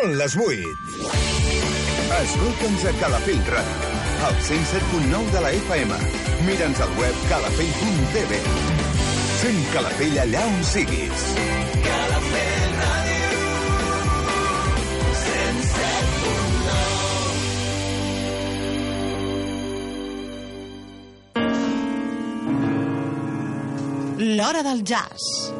Són les 8. Escolta'ns a Calafell Ràdio, al 107.9 de la FM. Mira'ns al web calafell.tv. Fem Calafell allà on siguis. Calafell Ràdio. 107.9 L'Hora del Jazz.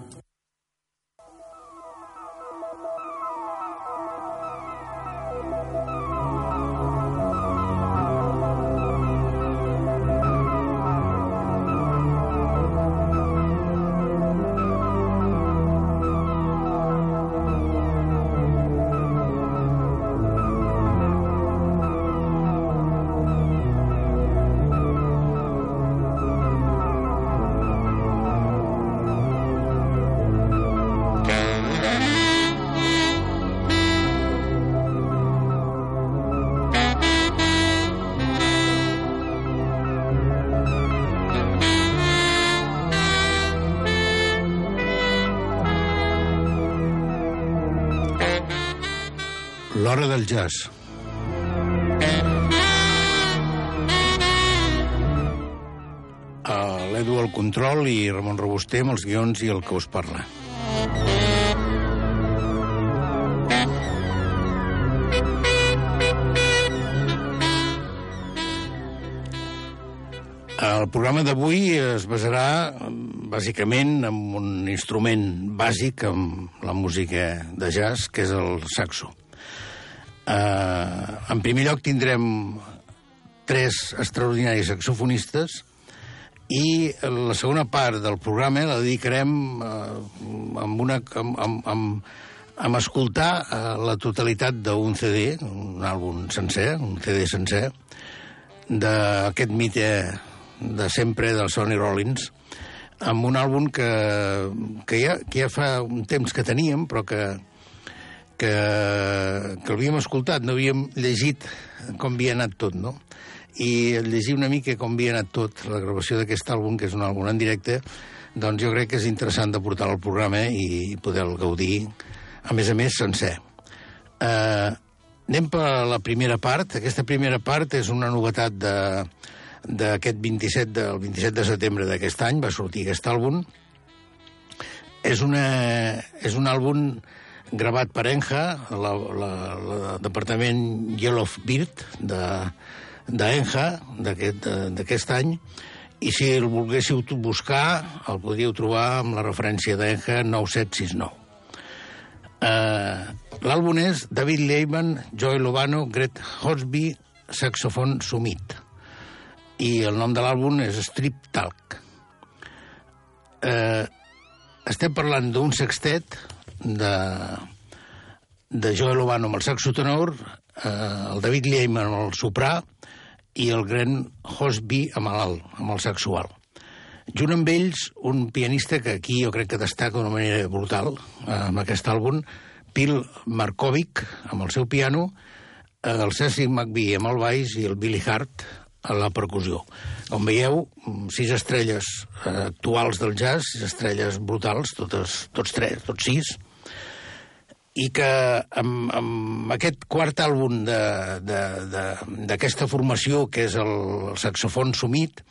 L'hora del jazz. Uh, L'Edu al control i Ramon Robuster amb els guions i el que us parla. El programa d'avui es basarà bàsicament en un instrument bàsic amb la música de jazz, que és el saxo. Uh, en primer lloc tindrem tres extraordinaris saxofonistes i la segona part del programa la dedicarem uh, amb, una, amb, amb, amb, amb escoltar uh, la totalitat d'un CD, un àlbum sencer, un CD sencer, d'aquest mite de sempre del Sonny Rollins, amb un àlbum que, que, ja, que ja fa un temps que teníem, però que, que, que l'havíem escoltat, no havíem llegit com havia anat tot, no? I llegir una mica com havia anat tot, la gravació d'aquest àlbum, que és un àlbum en directe, doncs jo crec que és interessant de portar al programa i poder-lo gaudir, a més a més, sencer. Uh, anem per la primera part. Aquesta primera part és una novetat de, d'aquest 27 del 27 de setembre d'aquest any va sortir aquest àlbum és, una, és un àlbum gravat per Enja la departament Yellow Beard de, d'Enja d'aquest any. I si el volguéssiu buscar el podríeu trobar amb la referència d'Enja 9769 uh, l'àlbum és David Lehman, Joey Lovano, Gret Horsby, saxofon Sumit. I el nom de l'àlbum és Strip Talk. Eh, estem parlant d'un sextet de, de Joel Obano amb el saxo tenor, eh, el David Lehman amb el soprà i el Gren Hosby amb l'alt, amb el sexual. Junt amb ells, un pianista que aquí jo crec que destaca d'una manera brutal eh, amb aquest àlbum, Pil Markovic amb el seu piano, eh, el Cecil McVie amb el baix i el Billy Hart a la percussió. Com veieu, sis estrelles eh, actuals del jazz, sis estrelles brutals, totes, tots tres, tots sis, i que amb, amb aquest quart àlbum d'aquesta formació, que és el, el saxofon sumit,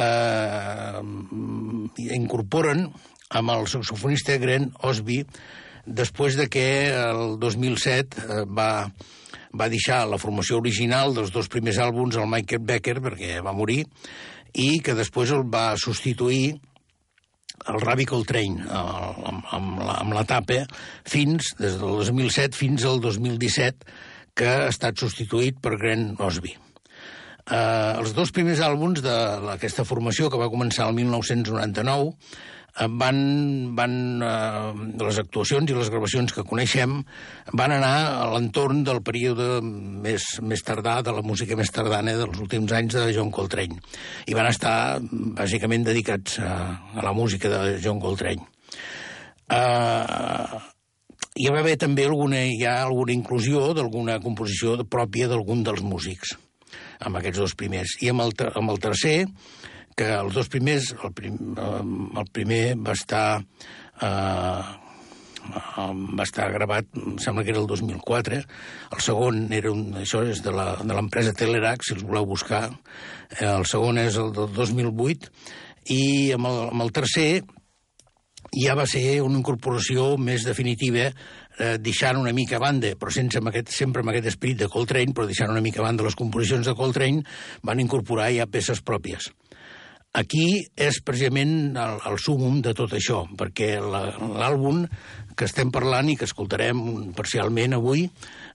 eh, incorporen amb el saxofonista Gren Osby després de que el 2007 eh, va va deixar la formació original dels dos primers àlbums al Michael Becker, perquè va morir, i que després el va substituir el Ravi Coltrane amb, amb, la, amb la tapa fins, des del 2007 fins al 2017, que ha estat substituït per Grant Osby. Uh, els dos primers àlbums d'aquesta formació, que va començar el 1999, van, van eh, les actuacions i les gravacions que coneixem van anar a l'entorn del període més, més tardà, de la música més tardana dels últims anys de John Coltrane. I van estar bàsicament dedicats a, a la música de John Coltrane. Uh, hi va haver també alguna, hi ha alguna inclusió d'alguna composició pròpia d'algun dels músics, amb aquests dos primers. I amb el, amb el tercer, que els dos primers, el, prim, el primer va estar... Uh, va estar gravat, em sembla que era el 2004, el segon era un, això és de l'empresa Telerac, si els voleu buscar, el segon és el del 2008, i amb el, amb el tercer ja va ser una incorporació més definitiva, eh, deixant una mica a banda, però sense amb aquest, sempre amb aquest esperit de Coltrane, però deixant una mica a banda les composicions de Coltrane, van incorporar ja peces pròpies. Aquí és precisament el, el súmum de tot això, perquè l'àlbum que estem parlant i que escoltarem parcialment avui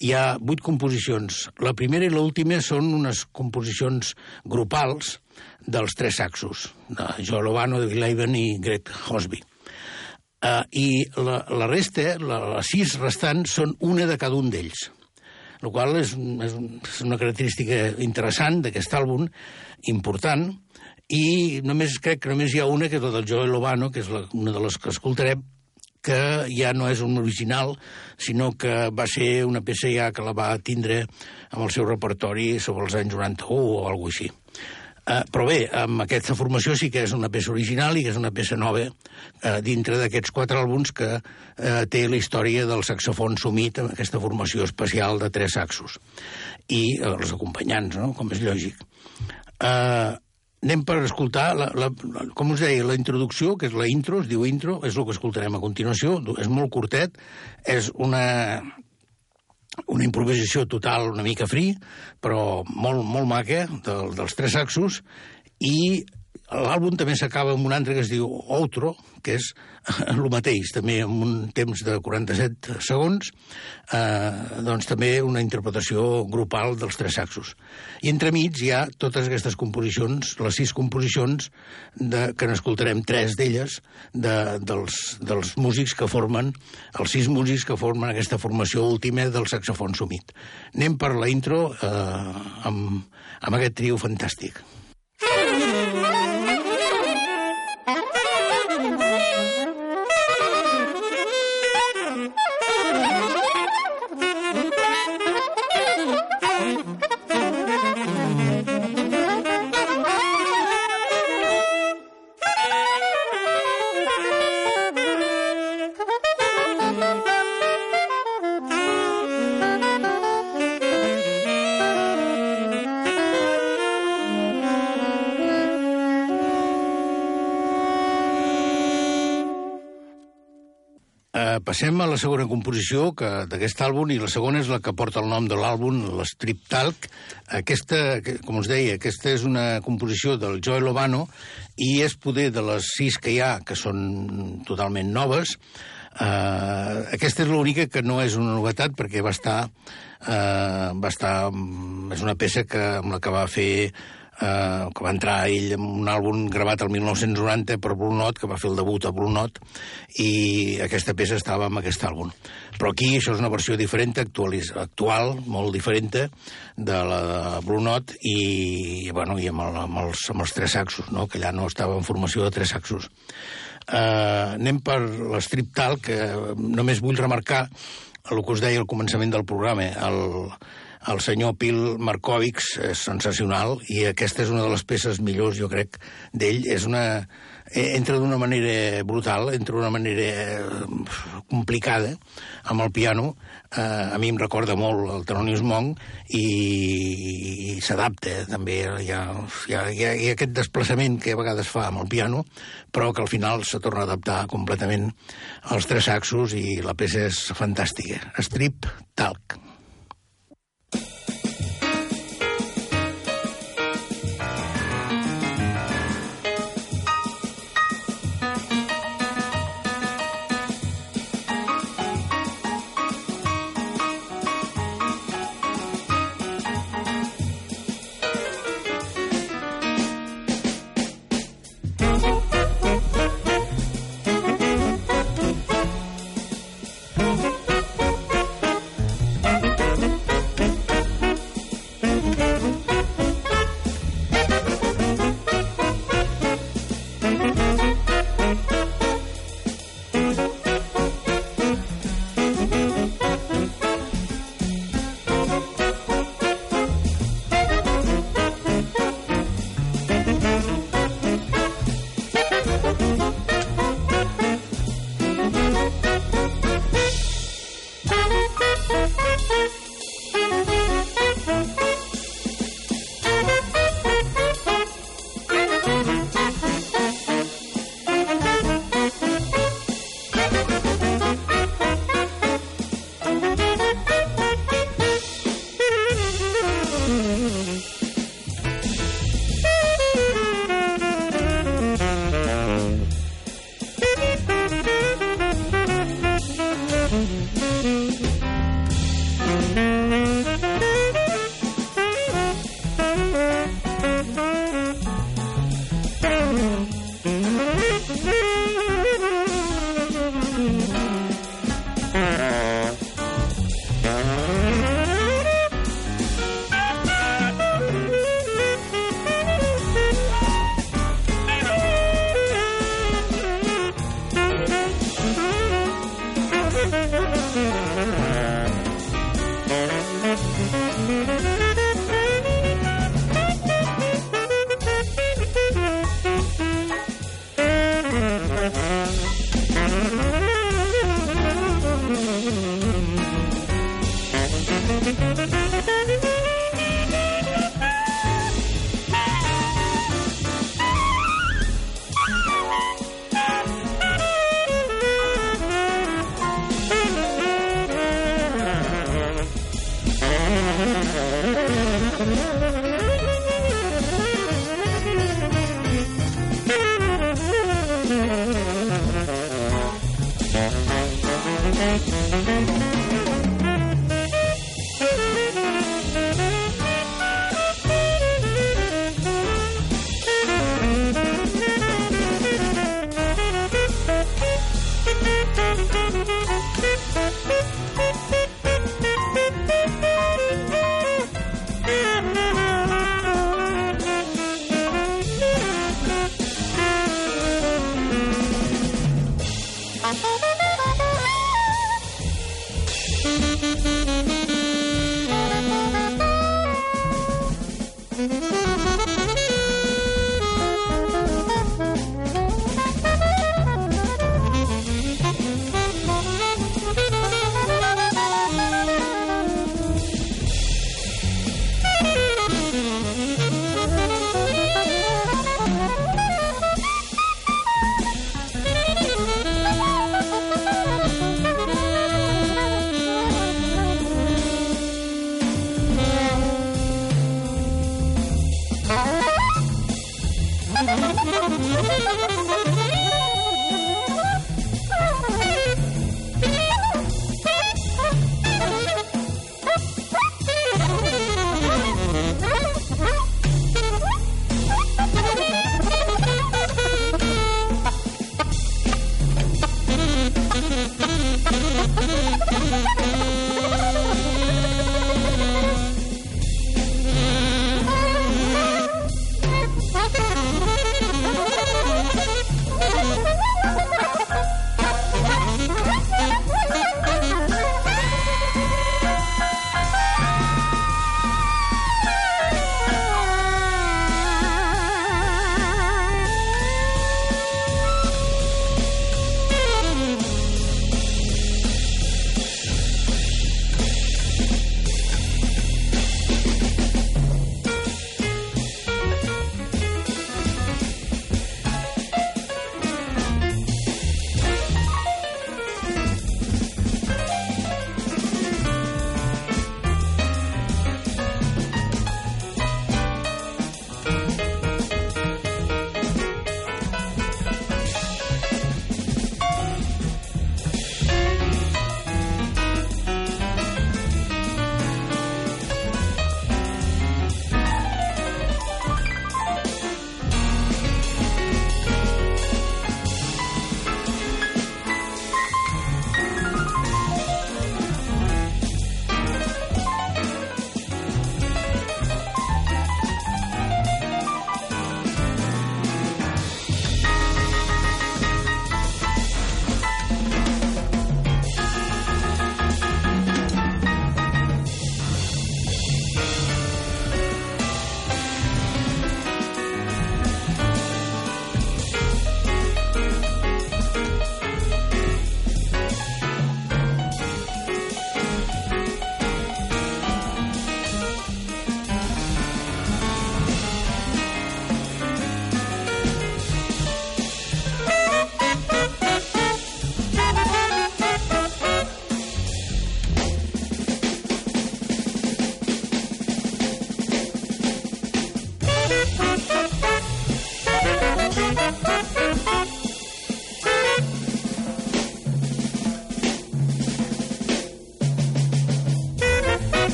hi ha vuit composicions. La primera i l'última són unes composicions grupals dels tres saxos, de Joe Lovano, de Gillivan i Greg Hosby. Uh, I la, la resta, la, les sis restants, són una de cada un d'ells. El qual és, és una característica interessant d'aquest àlbum, important, i només crec que només hi ha una, que és la del Joe Lovano, que és la, una de les que escoltarem, que ja no és un original, sinó que va ser una peça ja que la va tindre amb el seu repertori sobre els anys 91 o alguna així. Uh, però bé, amb aquesta formació sí que és una peça original i que és una peça nova uh, dintre d'aquests quatre àlbums que uh, té la història del saxofon sumit amb aquesta formació especial de tres saxos i els acompanyants, no? com és lògic. Uh, anem per escoltar, la, la, com us deia, la introducció, que és la intro, es diu intro, és el que escoltarem a continuació, és molt curtet, és una, una improvisació total una mica free, però molt, molt maca, del, dels tres saxos, i l'àlbum també s'acaba amb un altre que es diu Outro, que és el mateix, també amb un temps de 47 segons, eh, doncs també una interpretació grupal dels tres saxos. I entremig hi ha totes aquestes composicions, les sis composicions, de, que n'escoltarem tres d'elles, de, dels, dels músics que formen, els sis músics que formen aquesta formació última del saxofon sumit. Anem per la intro eh, amb, amb aquest trio fantàstic. Passem a la segona composició d'aquest àlbum, i la segona és la que porta el nom de l'àlbum, l'Strip Talk. Aquesta, com us deia, aquesta és una composició del Joe Lovano, i és poder de les sis que hi ha, que són totalment noves, Uh, aquesta és l'única que no és una novetat perquè va estar, uh, va estar és una peça que, amb la que va fer eh, que va entrar ell en un àlbum gravat el 1990 per Blue Note, que va fer el debut a Blue Note, i aquesta peça estava en aquest àlbum. Però aquí això és una versió diferent, actual, molt diferent de la de Blue Note, i, bueno, i amb, el, amb, els, amb els tres saxos, no? que allà no estava en formació de tres saxos. Uh, anem per l'strip tal, que només vull remarcar el que us deia al començament del programa, el, el senyor Pil Markovics és sensacional i aquesta és una de les peces millors, jo crec, d'ell. És una... Eh, entra d'una manera brutal, entra d'una manera eh, complicada amb el piano. Eh, a mi em recorda molt el Thelonious Monk i, i s'adapta també. Hi ha, hi, ha, hi, ha, hi ha aquest desplaçament que a vegades fa amb el piano, però que al final se torna a adaptar completament als tres saxos i la peça és fantàstica. Strip Talk.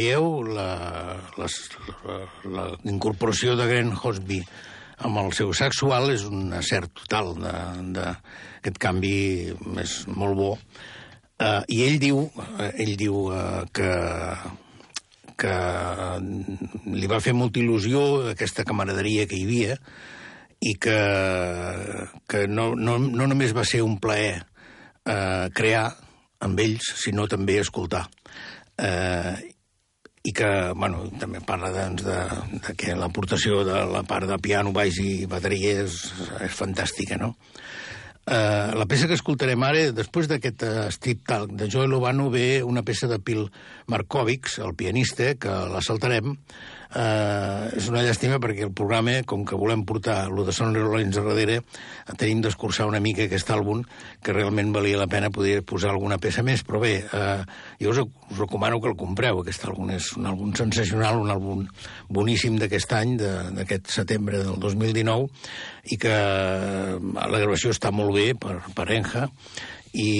Veieu, la, la, la incorporació de Grant Hosby amb el seu sexual és un cert total d'aquest canvi és molt bo. Uh, I ell diu, uh, ell diu uh, que que li va fer molta il·lusió aquesta camaraderia que hi havia i que, que no, no, no només va ser un plaer eh, crear amb ells, sinó també escoltar. Eh, i que, bueno, també parla doncs, de, de que l'aportació de la part de piano, baix i bateria és, és fantàstica, no? Uh, la peça que escoltarem ara, després d'aquest uh, strip talk de Joel Obano, ve una peça de Pil Markovics, el pianista, que la saltarem, Eh, és una llàstima perquè el programa, com que volem portar lo de Sonny Rollins a darrere, tenim d'escurçar una mica aquest àlbum, que realment valia la pena poder posar alguna peça més, però bé, eh, jo us, us recomano que el compreu, aquest àlbum és un àlbum sensacional, un àlbum boníssim d'aquest any, d'aquest setembre del 2019, i que eh, la gravació està molt bé per, per Enja, i,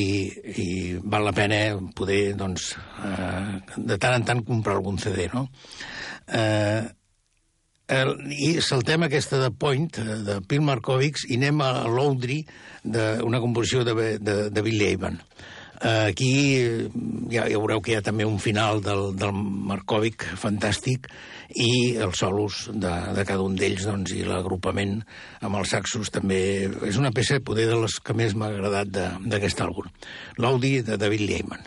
i val la pena poder, doncs, eh, de tant en tant comprar algun CD, no? Eh, el, I saltem aquesta de Point, eh, de Pil Markovics, i anem a l'Oldri, una composició de, de, de Bill Avon. Eh, aquí ja, ja veureu que hi ha també un final del, del Markovic fantàstic i els solos de, de cada un d'ells doncs, i l'agrupament amb els saxos també és una peça poder de les que més m'ha agradat d'aquest àlbum. L'Audi de David Lehman.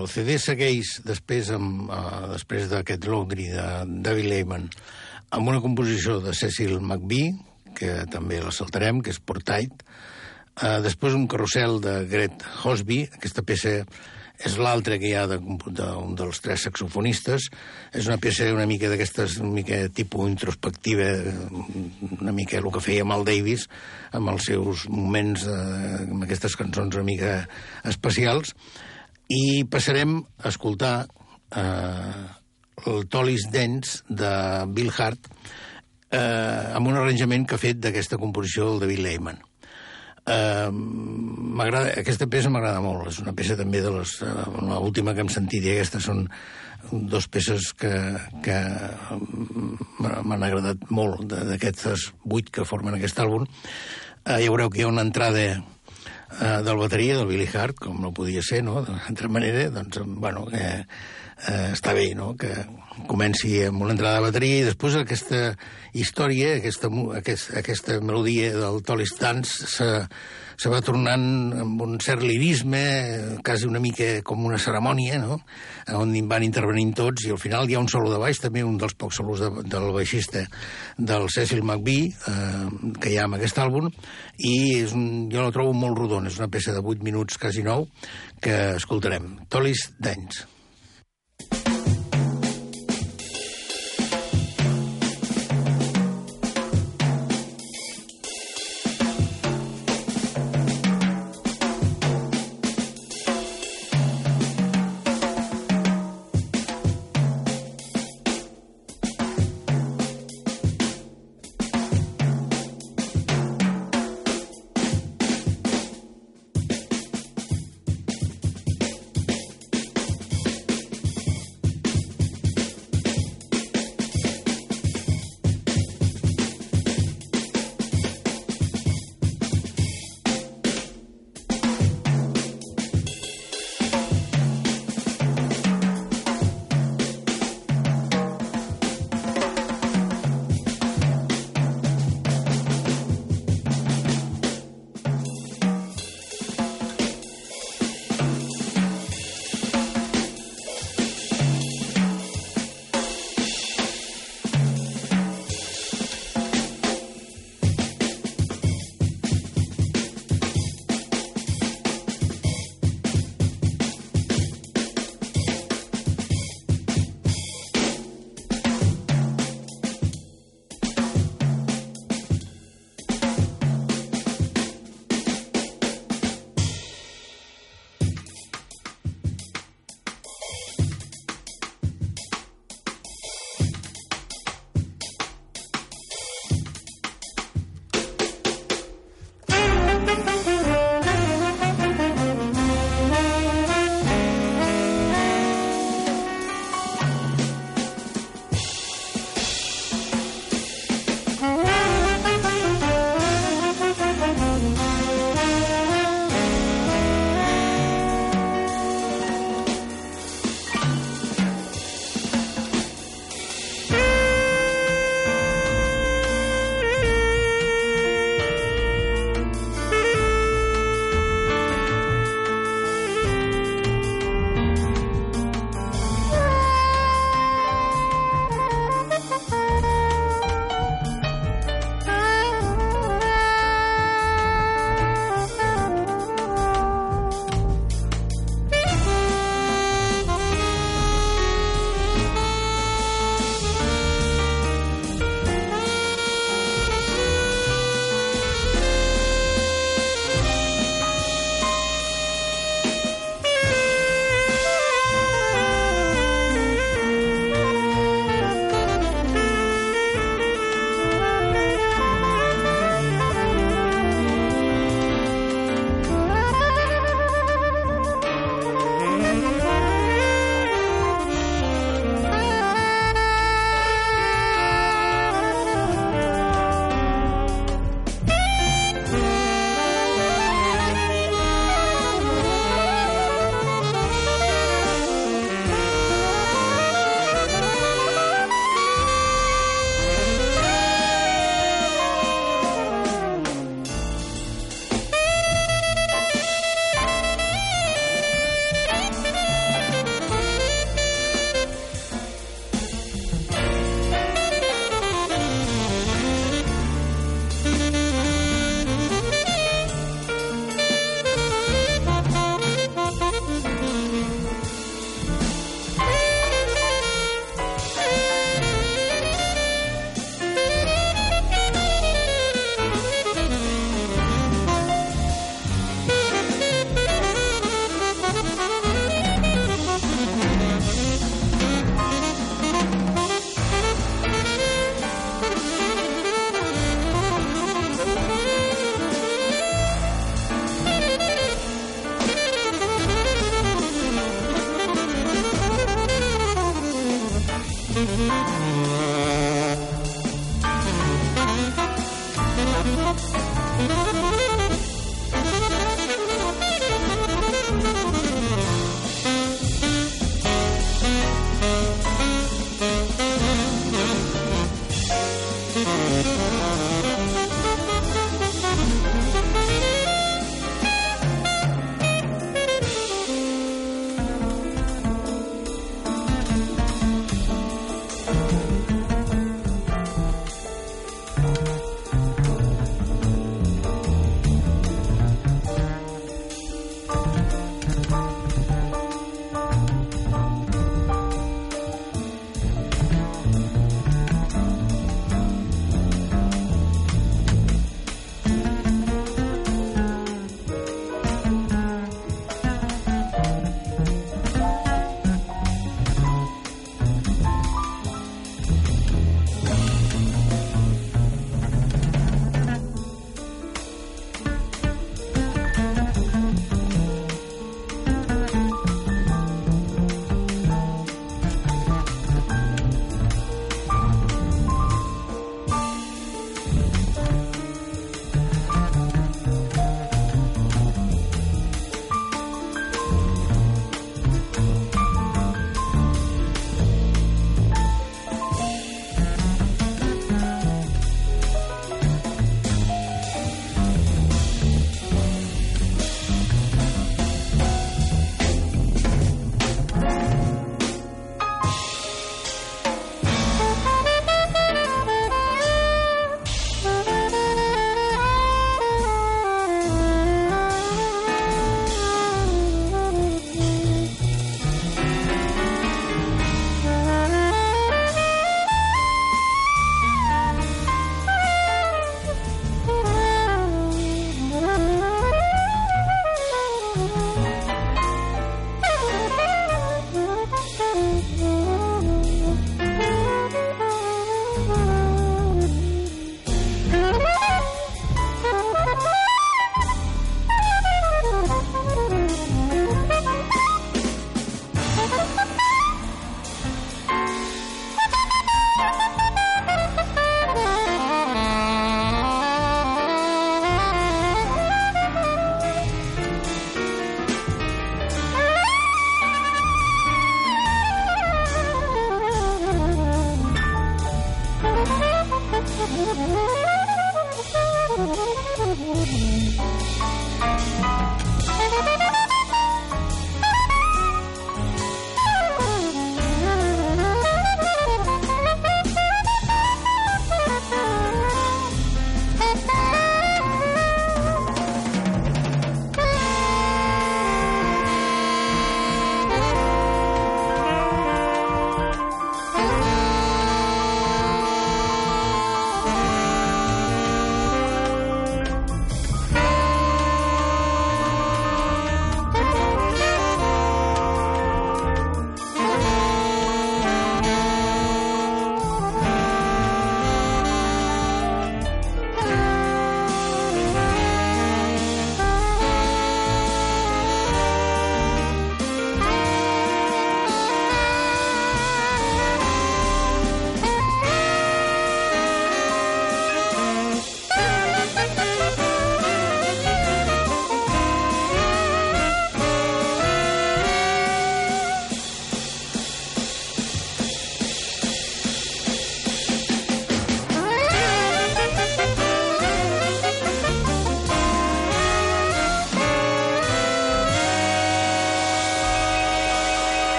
El CD segueix després, amb, uh, després d'aquest Longri de David Lehman amb una composició de Cecil McBee, que també la saltarem, que és Portait. Uh, després un carrusel de Gret Hosby, aquesta peça és l'altra que hi ha d'un de, de, dels tres saxofonistes. És una peça una mica d'aquestes, una mica tipus introspectiva, una mica el que feia Mal Davis, amb els seus moments, eh, amb aquestes cançons una mica especials. I passarem a escoltar eh, el Tolis Dance de Bill Hart eh, amb un arranjament que ha fet d'aquesta composició del David Lehman. Eh, aquesta peça m'agrada molt, és una peça també de les... Eh, l'última que hem sentit, i aquestes són dos peces que, que m'han agradat molt d'aquestes vuit que formen aquest àlbum. Eh, ja veureu que hi ha una entrada eh, del bateria, del Billy Hart, com no podia ser, no?, d'altra manera, doncs, bueno, eh, eh, està bé, no?, que comenci amb una entrada de bateria i després aquesta història, aquesta, aquest, aquesta melodia del Tolis Dance se, se va tornant amb un cert lirisme, quasi una mica com una cerimònia, no?, on van intervenint tots, i al final hi ha un solo de baix, també un dels pocs solos de, del baixista del Cecil McBee, eh, que hi ha en aquest àlbum, i és un, jo la trobo molt rodona, és una peça de 8 minuts, quasi 9, que escoltarem. Tolis Dance.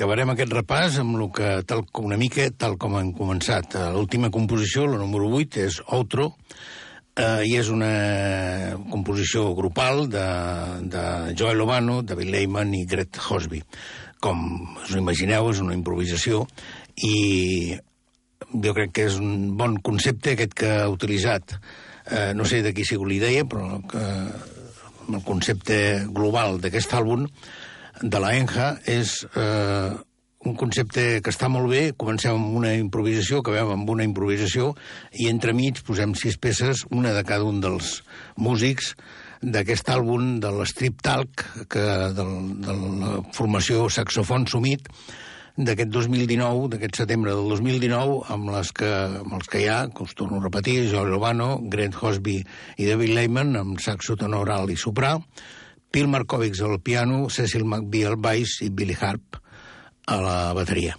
Acabarem aquest repàs amb el que, tal, una mica tal com hem començat. Eh, l'última composició, la número 8, és Outro, eh, i és una composició grupal de, de Joel Obano, David Lehman i Gret Hosby. Com us imagineu, és una improvisació i jo crec que és un bon concepte aquest que ha utilitzat. Eh, no sé de qui sigui l'idea, però que el concepte global d'aquest àlbum de la Enja és eh, un concepte que està molt bé, comencem amb una improvisació, acabem amb una improvisació, i entremig posem sis peces, una de cada un dels músics d'aquest àlbum de l'Strip Talk, que, del, de la formació Saxofon Sumit, d'aquest 2019, d'aquest setembre del 2019, amb, les que, amb els que hi ha, que us torno a repetir, Joel Urbano, Grant Hosby i David Lehman, amb saxo tenor alt i soprà, Phil Markovics al piano, Cecil McBee al baix i Billy Harp a la bateria.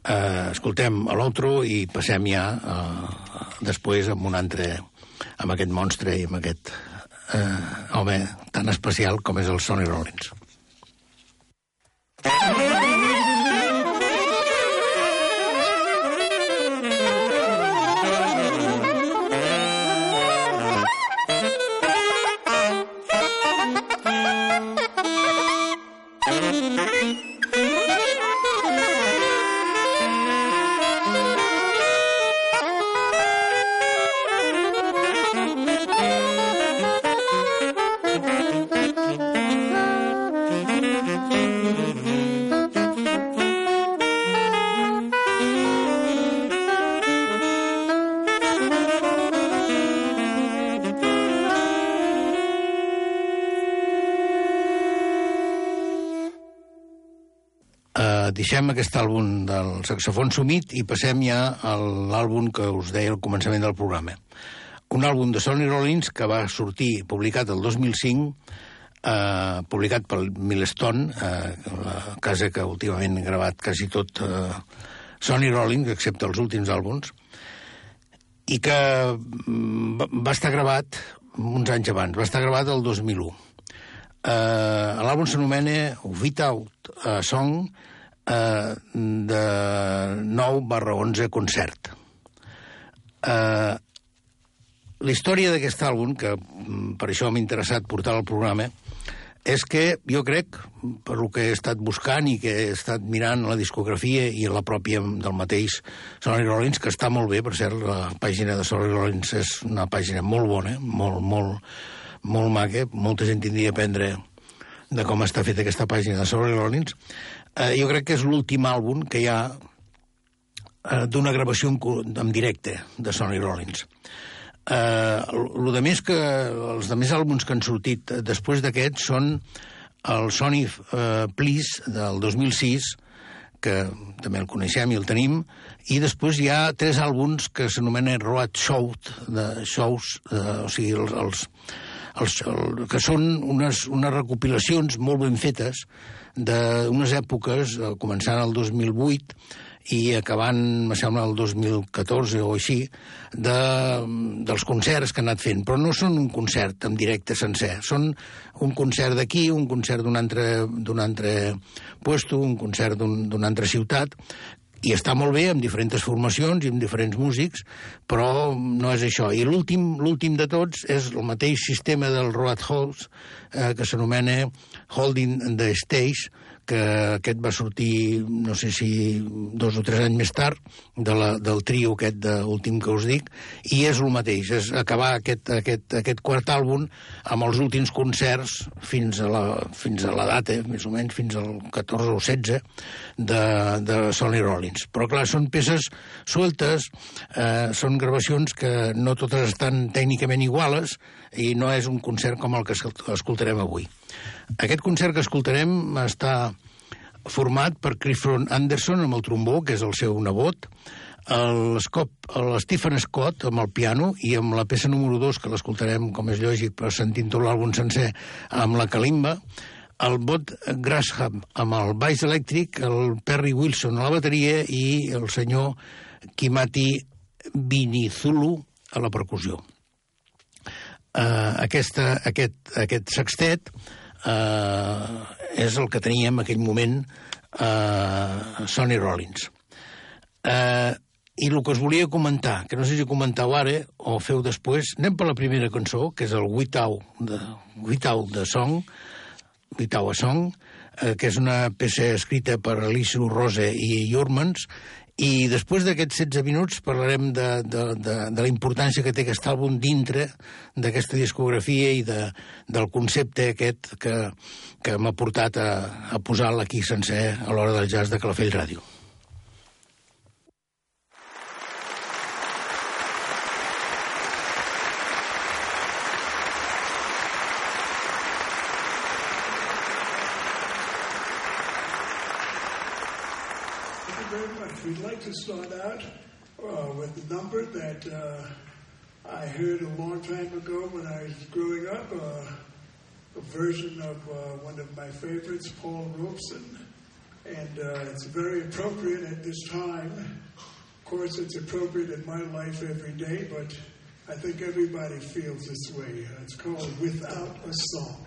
Uh, escoltem l'altro i passem ja uh, després amb un altre amb aquest monstre i amb aquest uh, home tan especial com és el Sonny Rollins. deixem aquest àlbum del saxofon sumit i passem ja a l'àlbum que us deia al començament del programa. Un àlbum de Sonny Rollins que va sortir publicat el 2005, eh, publicat pel Milestone, eh, la casa que últimament ha gravat quasi tot eh, Sonny Rollins, excepte els últims àlbums, i que mm, va estar gravat uns anys abans, va estar gravat el 2001. Eh, L'àlbum s'anomena Without a Song, eh, de 9 barra 11 concert. Eh, la història d'aquest àlbum, que mm, per això m'ha interessat portar al programa, és que jo crec, per lo que he estat buscant i que he estat mirant la discografia i la pròpia del mateix Sonny Rollins, que està molt bé, per cert, la pàgina de Sonny Rollins és una pàgina molt bona, molt, molt, molt maca, molta gent tindria a aprendre de com està feta aquesta pàgina de Sonny Rollins, eh, jo crec que és l'últim àlbum que hi ha eh, d'una gravació en, en directe de Sonny Rollins. Eh, lo de més que, els de més àlbums que han sortit després d'aquest són el Sony eh, Please del 2006, que també el coneixem i el tenim, i després hi ha tres àlbums que s'anomenen Road Shows, de shows, de, o sigui, els, els, els, el, que són unes, unes recopilacions molt ben fetes d'unes èpoques, eh, començant el 2008 i acabant, me sembla, el 2014 o així, de, dels concerts que han anat fent. Però no són un concert en directe sencer. Són un concert d'aquí, un concert d'un altre, altre puesto, un concert d'una un, altra ciutat, i està molt bé amb diferents formacions i amb diferents músics, però no és això. I l'últim l'últim de tots és el mateix sistema del Road Halls, eh, que s'anomena Holding the Stage, que aquest va sortir, no sé si dos o tres anys més tard, de la, del trio aquest de últim que us dic, i és el mateix, és acabar aquest, aquest, aquest quart àlbum amb els últims concerts fins a la, fins a la data, més o menys fins al 14 o 16, de, de Sonny Rollins. Però, clar, són peces sueltes, eh, són gravacions que no totes estan tècnicament iguales i no és un concert com el que escoltarem avui. Aquest concert que escoltarem està format per Clifford Anderson amb el trombó, que és el seu nebot, el, Scott, amb el piano i amb la peça número 2, que l'escoltarem, com és lògic, per sentint tot l'àlbum sencer, amb la calimba, el Bot Grasham amb el baix elèctric, el Perry Wilson a la bateria i el senyor Kimati Vinizulu a la percussió. Uh, aquesta, aquest, aquest sextet eh, és el que teníem en aquell moment eh, Sonny Rollins. Eh, I el que us volia comentar, que no sé si comentau ara o feu després, anem per la primera cançó, que és el Witau de, Witau de Song, Witau a Song, eh, que és una peça escrita per Alicia Rose i Jurmans, i després d'aquests 16 minuts parlarem de, de, de, de la importància que té aquest àlbum dintre d'aquesta discografia i de, del concepte aquest que, que m'ha portat a, a posar-la aquí sencer a l'hora del jazz de Calafell Ràdio. I heard a long time ago when I was growing up uh, a version of uh, one of my favorites, Paul Robeson. And uh, it's very appropriate at this time. Of course, it's appropriate in my life every day, but I think everybody feels this way. Uh, it's called Without a Song.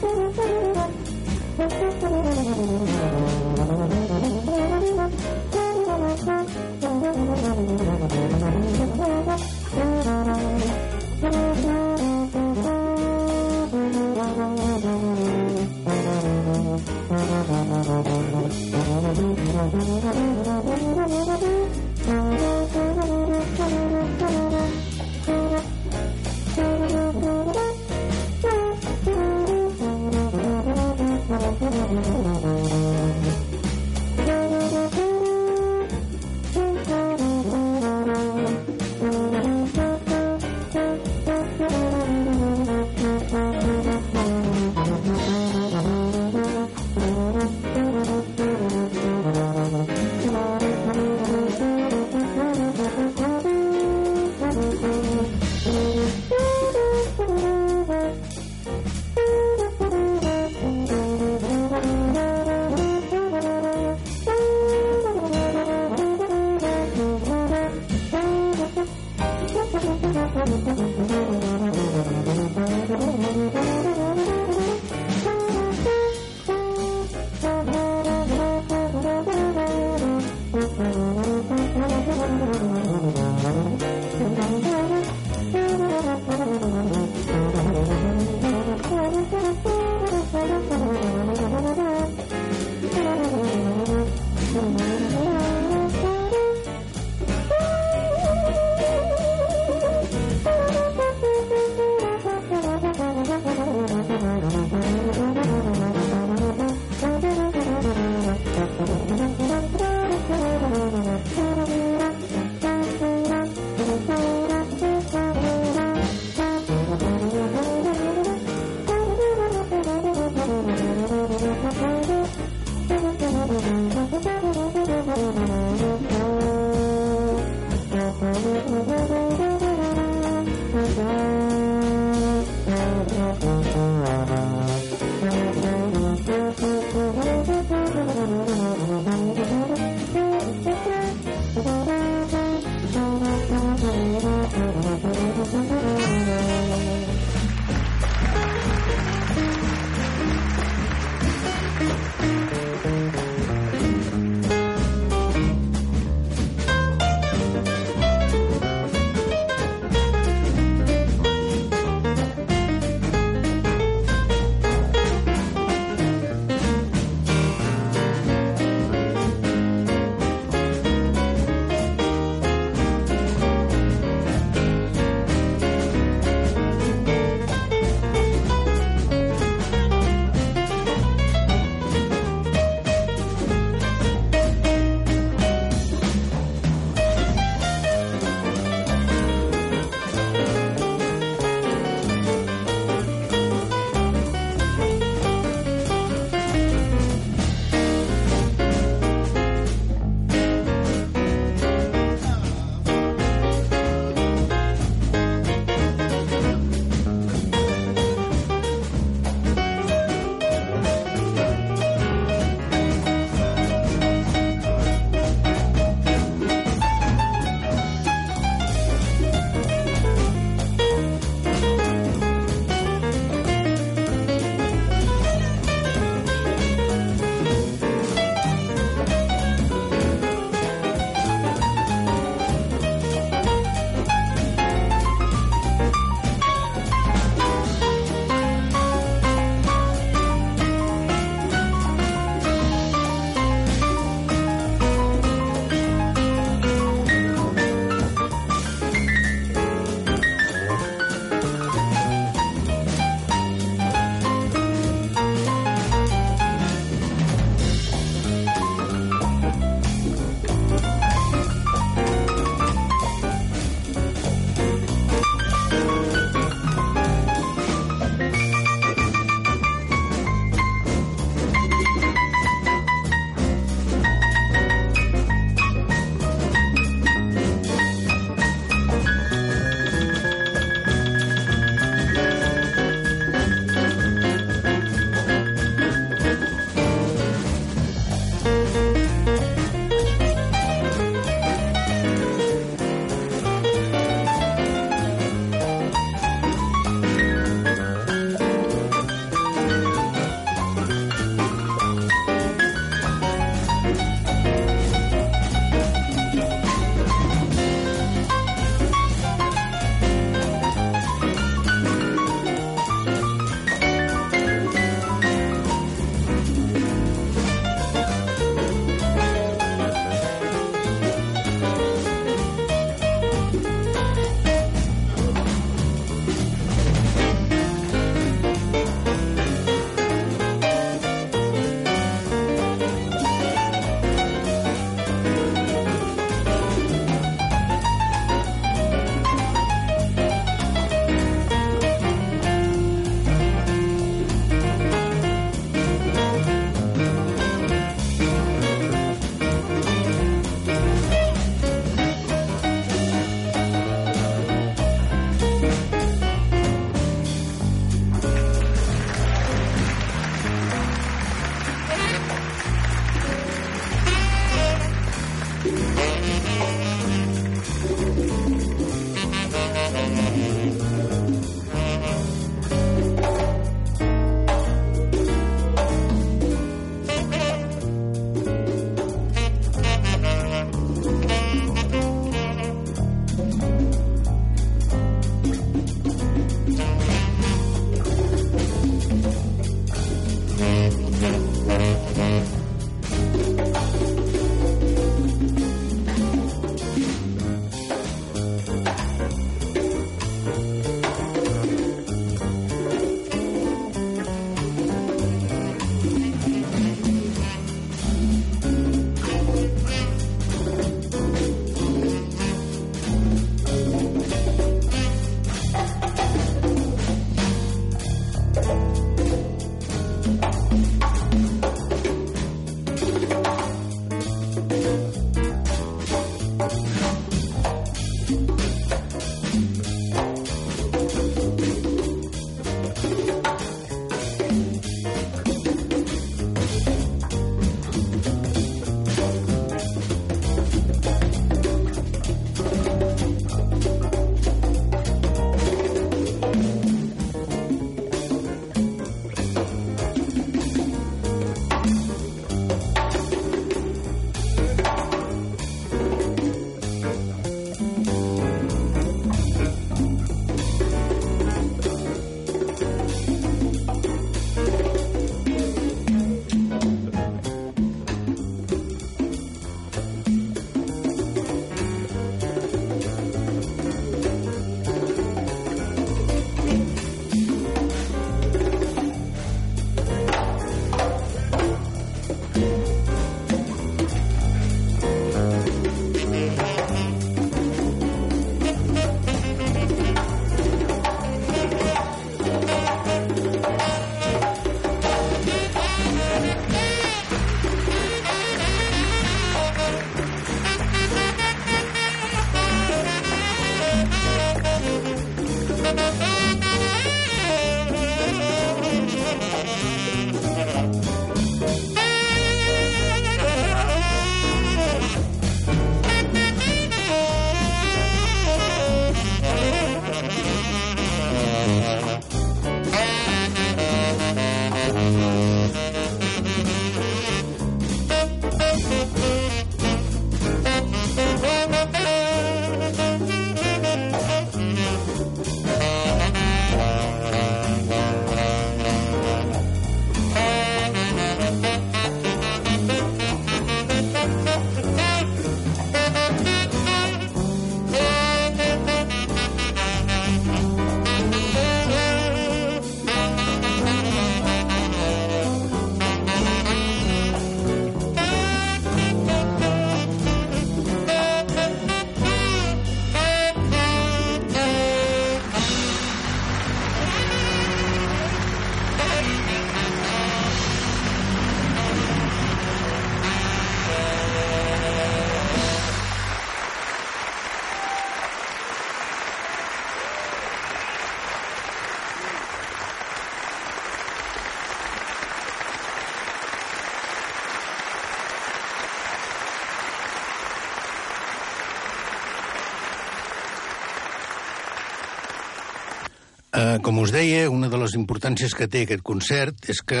Eh, com us deia, una de les importàncies que té aquest concert és que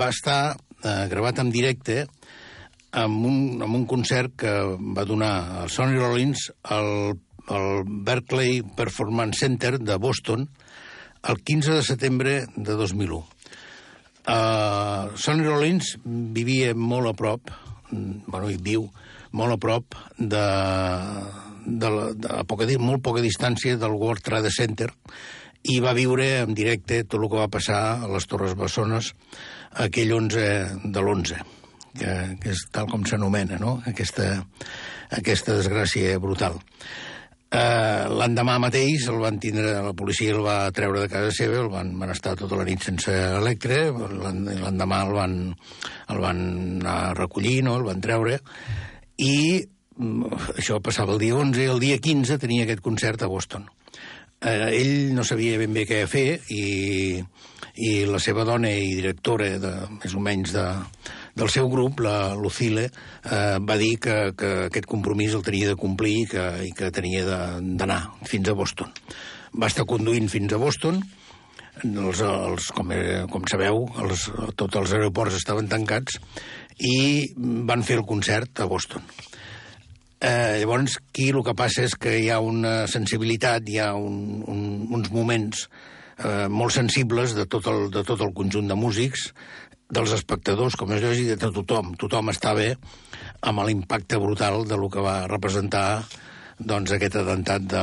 va estar eh, gravat en directe amb un, amb un concert que va donar el Sonny Rollins al, al Berkeley Performance Center de Boston el 15 de setembre de 2001. Uh, Sonny Rollins vivia molt a prop, bueno, i viu molt a prop de, de, la, de a poca, molt poca distància del World Trade Center, i va viure en directe tot el que va passar a les Torres Bessones aquell 11 de l'11, que, que és tal com s'anomena, no? aquesta, aquesta desgràcia brutal. Uh, L'endemà mateix el van tindre, la policia el va treure de casa seva, el van, van estar tota la nit sense electre, l'endemà el van, el van anar a recollir, no? el van treure, i mm, això passava el dia 11, el dia 15 tenia aquest concert a Boston eh, ell no sabia ben bé què fer i, i la seva dona i directora de, més o menys de, del seu grup, la Lucille, eh, va dir que, que aquest compromís el tenia de complir i que, i que tenia d'anar fins a Boston. Va estar conduint fins a Boston, els, els, com, com sabeu, els, tots els aeroports estaven tancats i van fer el concert a Boston. Eh, llavors, aquí el que passa és que hi ha una sensibilitat, hi ha un, un, uns moments eh, molt sensibles de tot, el, de tot el conjunt de músics, dels espectadors, com és lògic, de tothom. Tothom està bé amb l'impacte brutal de lo que va representar doncs, aquest atemptat de,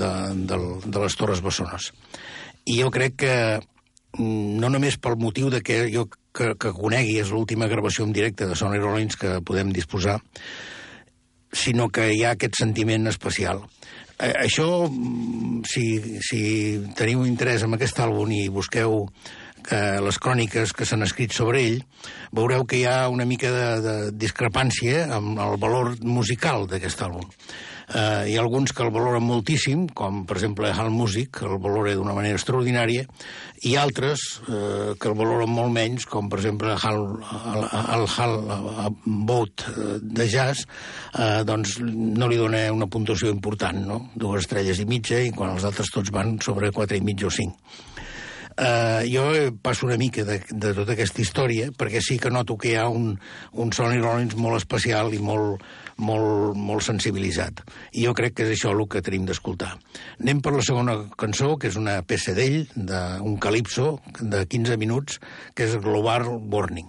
de, de, de les Torres Bessones. I jo crec que mm, no només pel motiu de que jo que, que conegui és l'última gravació en directe de Sonny Rollins que podem disposar, sinó que hi ha aquest sentiment especial. Eh, això, mm, si, si teniu interès en aquest àlbum i busqueu eh, les cròniques que s'han escrit sobre ell, veureu que hi ha una mica de, de discrepància amb el valor musical d'aquest àlbum. Eh, hi ha alguns que el valoren moltíssim, com per exemple Hal Music, el valora d'una manera extraordinària, i altres eh, que el valoren molt menys, com per exemple Hal, el, el Hal Boat eh, de jazz, eh, doncs no li dona una puntuació important, no? dues estrelles i mitja, i quan els altres tots van sobre quatre i mitja o cinc. Uh, jo passo una mica de, de tota aquesta història, perquè sí que noto que hi ha un, un Sonny Rollins molt especial i molt, molt, molt sensibilitzat. I jo crec que és això el que tenim d'escoltar. Anem per la segona cançó, que és una peça d'ell, d'un calipso de 15 minuts, que és Global Warning.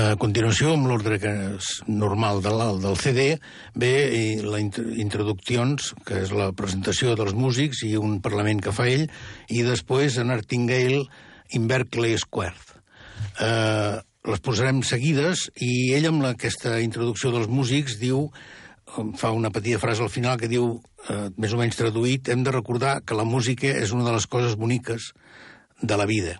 A continuació, amb l'ordre que és normal de del CD, ve la int introduccions, que és la presentació dels músics i un parlament que fa ell, i després a Nartingale in Berkeley Square. Eh, les posarem seguides i ell amb la, aquesta introducció dels músics diu fa una petita frase al final que diu, eh, més o menys traduït, hem de recordar que la música és una de les coses boniques de la vida,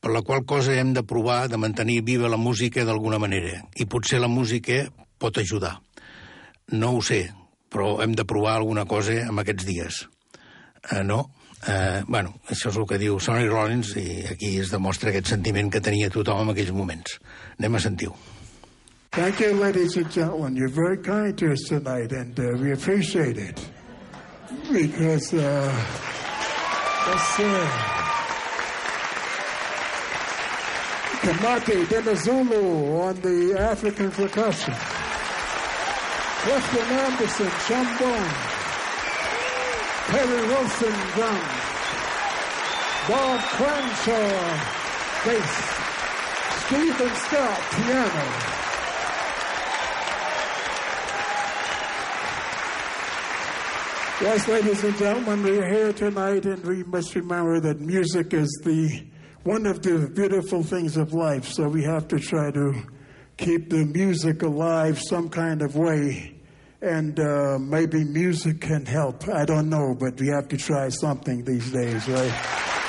per la qual cosa hem de provar de mantenir viva la música d'alguna manera, i potser la música pot ajudar. No ho sé, però hem de provar alguna cosa en aquests dies. Eh, no? Eh, bueno, això és el que diu Sonny Rollins i aquí es demostra aquest sentiment que tenia tothom en aquells moments. Anem a sentir-ho. Thank you, ladies and gentlemen. You're very kind to us tonight, and uh, we appreciate it. Because, uh, that's, uh, Kamate Denizulu on the African percussion. Clifton Anderson, trombone. Perry Wilson, drums. Bob Crenshaw, bass. Stephen Scott, piano. Yes, ladies and gentlemen, we are here tonight, and we must remember that music is the one of the beautiful things of life. So we have to try to keep the music alive some kind of way, and uh, maybe music can help. I don't know, but we have to try something these days, right?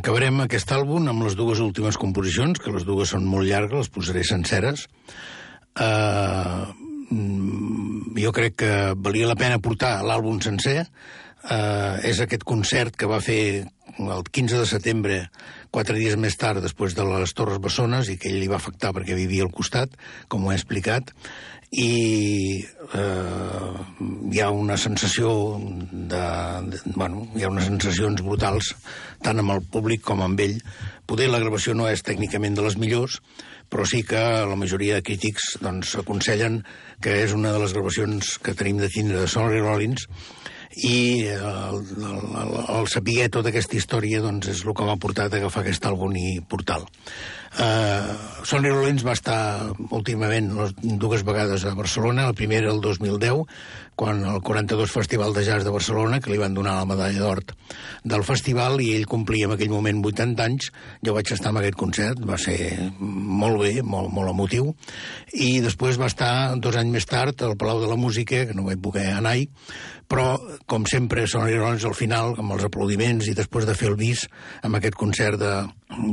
Acabarem aquest àlbum amb les dues últimes composicions, que les dues són molt llargues, les posaré senceres. Uh, jo crec que valia la pena portar l'àlbum sencer. Uh, és aquest concert que va fer el 15 de setembre, quatre dies més tard, després de les Torres Bessones, i que ell li va afectar perquè vivia al costat, com ho he explicat, i eh, hi ha una sensació de, de, bueno, hi ha unes sensacions brutals tant amb el públic com amb ell poder la gravació no és tècnicament de les millors però sí que la majoria de crítics doncs, aconsellen que és una de les gravacions que tenim de tindre de Sonny Rollins i el, el, el, el saber tota aquesta història doncs, és el que m'ha portat a agafar aquest àlbum i portal. Uh, Sonny Rollins va estar últimament dues vegades a Barcelona, la primera el 2010, quan el 42 Festival de Jazz de Barcelona, que li van donar la medalla d'or del festival, i ell complia en aquell moment 80 anys, jo vaig estar en aquest concert, va ser molt bé, molt, molt emotiu, i després va estar dos anys més tard al Palau de la Música, que no vaig poder anar-hi, però, com sempre, Sonny Rollins al final, amb els aplaudiments i després de fer el bis amb aquest concert de,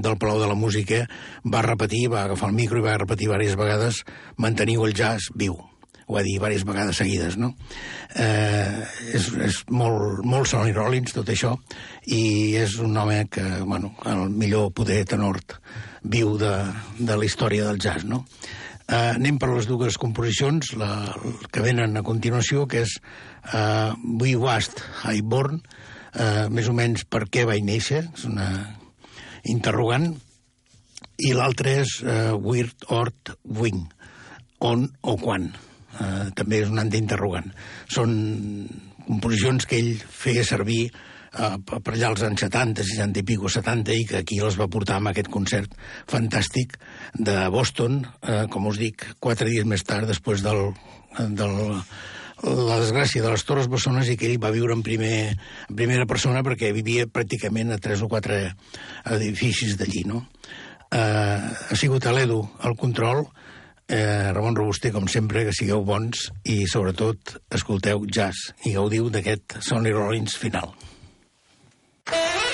del Palau de la Música, va repetir, va agafar el micro i va repetir diverses vegades manteniu el jazz viu ho va dir diverses vegades seguides, no? Eh, és, és molt, molt Sonny Rollins, tot això, i és un home que, bueno, el millor poder tenor viu de, de la història del jazz, no? Uh, anem per les dues composicions, la, que venen a continuació, que és uh, We Wast Highborn, uh, més o menys per què vaig néixer, és una interrogant, i l'altre és uh, Weird Ort Wing, on o quan. Uh, també és un interrogant. Són composicions que ell feia servir eh, per allà als anys 70, 60 i pico, 70, i que aquí els va portar amb aquest concert fantàstic de Boston, eh, com us dic, quatre dies més tard, després del, del la desgràcia de les Torres Bessones i que ell va viure en, primer, en primera persona perquè vivia pràcticament a tres o quatre edificis d'allí, no? Eh, ha sigut a l'Edu el control, eh, Ramon Robuster, com sempre, que sigueu bons i, sobretot, escolteu jazz i gaudiu d'aquest Sonny Rollins final. Thank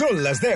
Són les 10.